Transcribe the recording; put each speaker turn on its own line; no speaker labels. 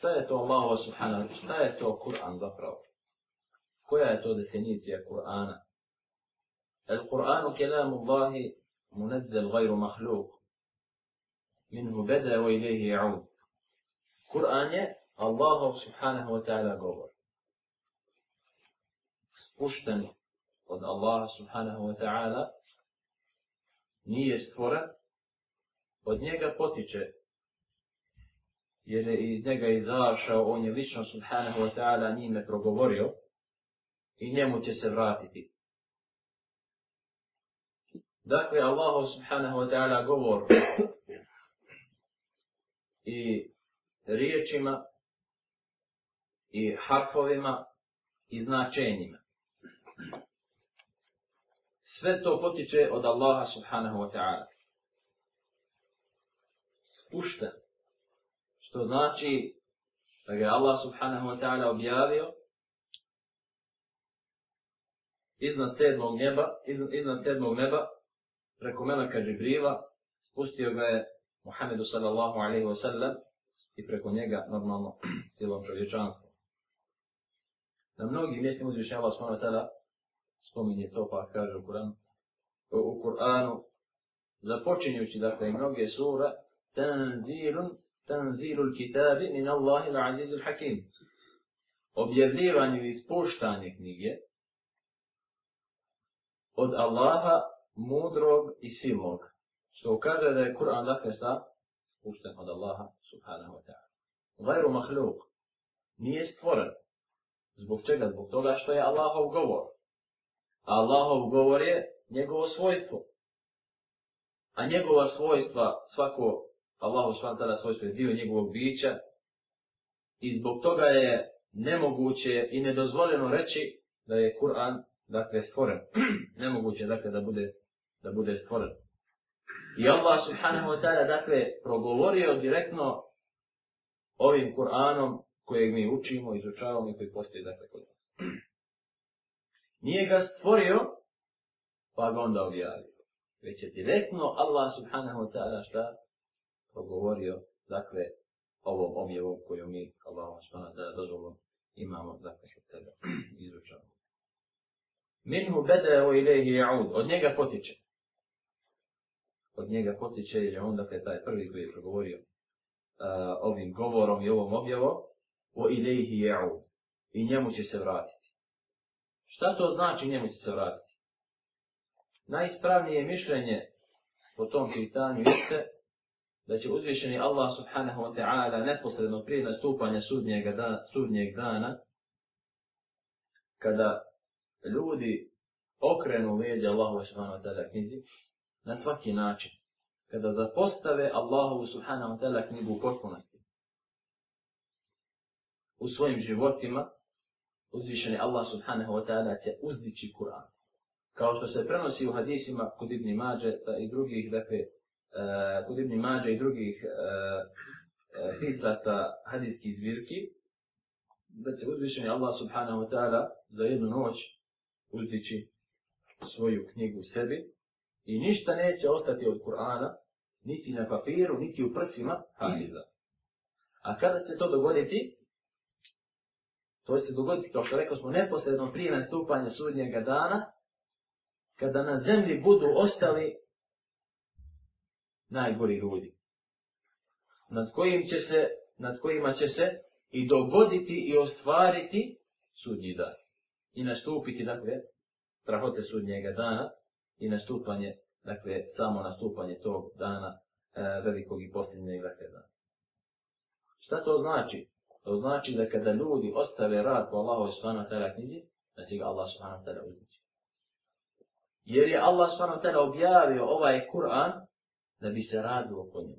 Šta je to Allah subhanahu, šta je to Kur'an zapravo? Koja je to definicija Kur'ana? Al-Kur'anu kelamu Allahi munazzel gajru mahluk. Min mu beda u ilihi ja'ud. Kur'an je Allah subhanahu wa ta'ala govor. Spušten od Allaha subhanahu wa ta'ala nije stvoren, od njega potiče jer je iz njega izašao, on je lično subhanahu wa ta'ala njime progovorio i njemu će se vratiti. Dakle, Allah subhanahu wa ta'ala govor i riječima i harfovima i značenjima. Sve to potiče od Allaha subhanahu wa ta'ala. Spušten. Što znači da ga je Allah subhanahu wa ta'ala objavio iznad sedmog neba, iznad, iznad sedmog neba preko Melaka Džibriva spustio ga je Muhammedu sallallahu alaihi wa sallam i preko njega normalno cijelom čovječanstvu. Na mnogim mjestima uzvišnja Allah subhanahu wa ta'ala spominje to pa kaže u Kur'anu u Kur'anu započinjući dakle i mnoge sura tanzilun tanzilu kitabi min Allahi l'azizu l'hakim. Objavljivanje ili spuštanje knjige od Allaha mudrog i silnog. Što ukazuje da je Kur'an dakle šta? Spušten od Allaha subhanahu wa ta'ala. Gajru mahluk nije stvoren. Zbog čega? Zbog toga što je Allahov govor. A Allahov govor je njegovo svojstvo. A njegova svojstva svako Allahu subhanahu wa ta'ala svojstvo je dio njegovog bića i zbog toga je nemoguće i nedozvoljeno reći da je Kur'an dakle stvoren. nemoguće dakle da bude da bude stvoren. I Allah subhanahu wa ta'ala dakle progovorio direktno ovim Kur'anom kojeg mi učimo, izučavamo i koji postoji dakle kod nas. Nije ga stvorio, pa ga onda objavio. Već je direktno Allah subhanahu wa ta'ala šta progovorio, dakle, ovom objevom koju mi, Allahom Spana, da je dozvolom, imamo, dakle, kod sebe, izučamo. Minhu bede o ilehi ja'ud, od njega potiče. Od njega potiče, jer je on, dakle, taj prvi koji je progovorio uh, ovim govorom i ovom objevom, o ilehi ja'ud, i njemu će se vratiti. Šta to znači njemu će se vratiti? Najispravnije mišljenje po tom pitanju jeste, da će uzvišeni Allah subhanahu wa ta'ala neposredno prije nastupanja sudnjeg, da, sudnjeg dana, kada ljudi okrenu leđa Allahu subhanahu wa ta'ala knjizi na svaki način, kada zapostave Allahu subhanahu wa ta'ala knjigu u potpunosti, u svojim životima, uzvišeni Allah subhanahu wa ta'ala će uzdići Kur'an. Kao što se prenosi u hadisima kod Ibni Mađeta i drugih, dakle, E, kod Ibn Mađa i drugih e, e, pisaca hadijskih zbirki, da će uzvišeni Allah subhanahu wa ta'ala za jednu noć uzdići svoju knjigu u sebi i ništa neće ostati od Kur'ana, niti na papiru, niti u prsima hadiza. A kada se to dogoditi, to se dogoditi, kao što rekao smo, neposredno prije nastupanja sudnjega dana, kada na zemlji budu ostali najgori ljudi. Nad kojim će se, nad kojima će se i dogoditi i ostvariti sudnji dan. I nastupiti, dakle, strahote sudnjega dana i nastupanje, dakle, samo nastupanje tog dana e, velikog i posljednjeg dakle, dana. Šta to znači? To znači da kada ljudi ostave rad po Allahovi svana tera knjizi, da će ga Allah svana tera uzeti. Jer je Allah svana tera objavio ovaj Kur'an la viscerà se radilo po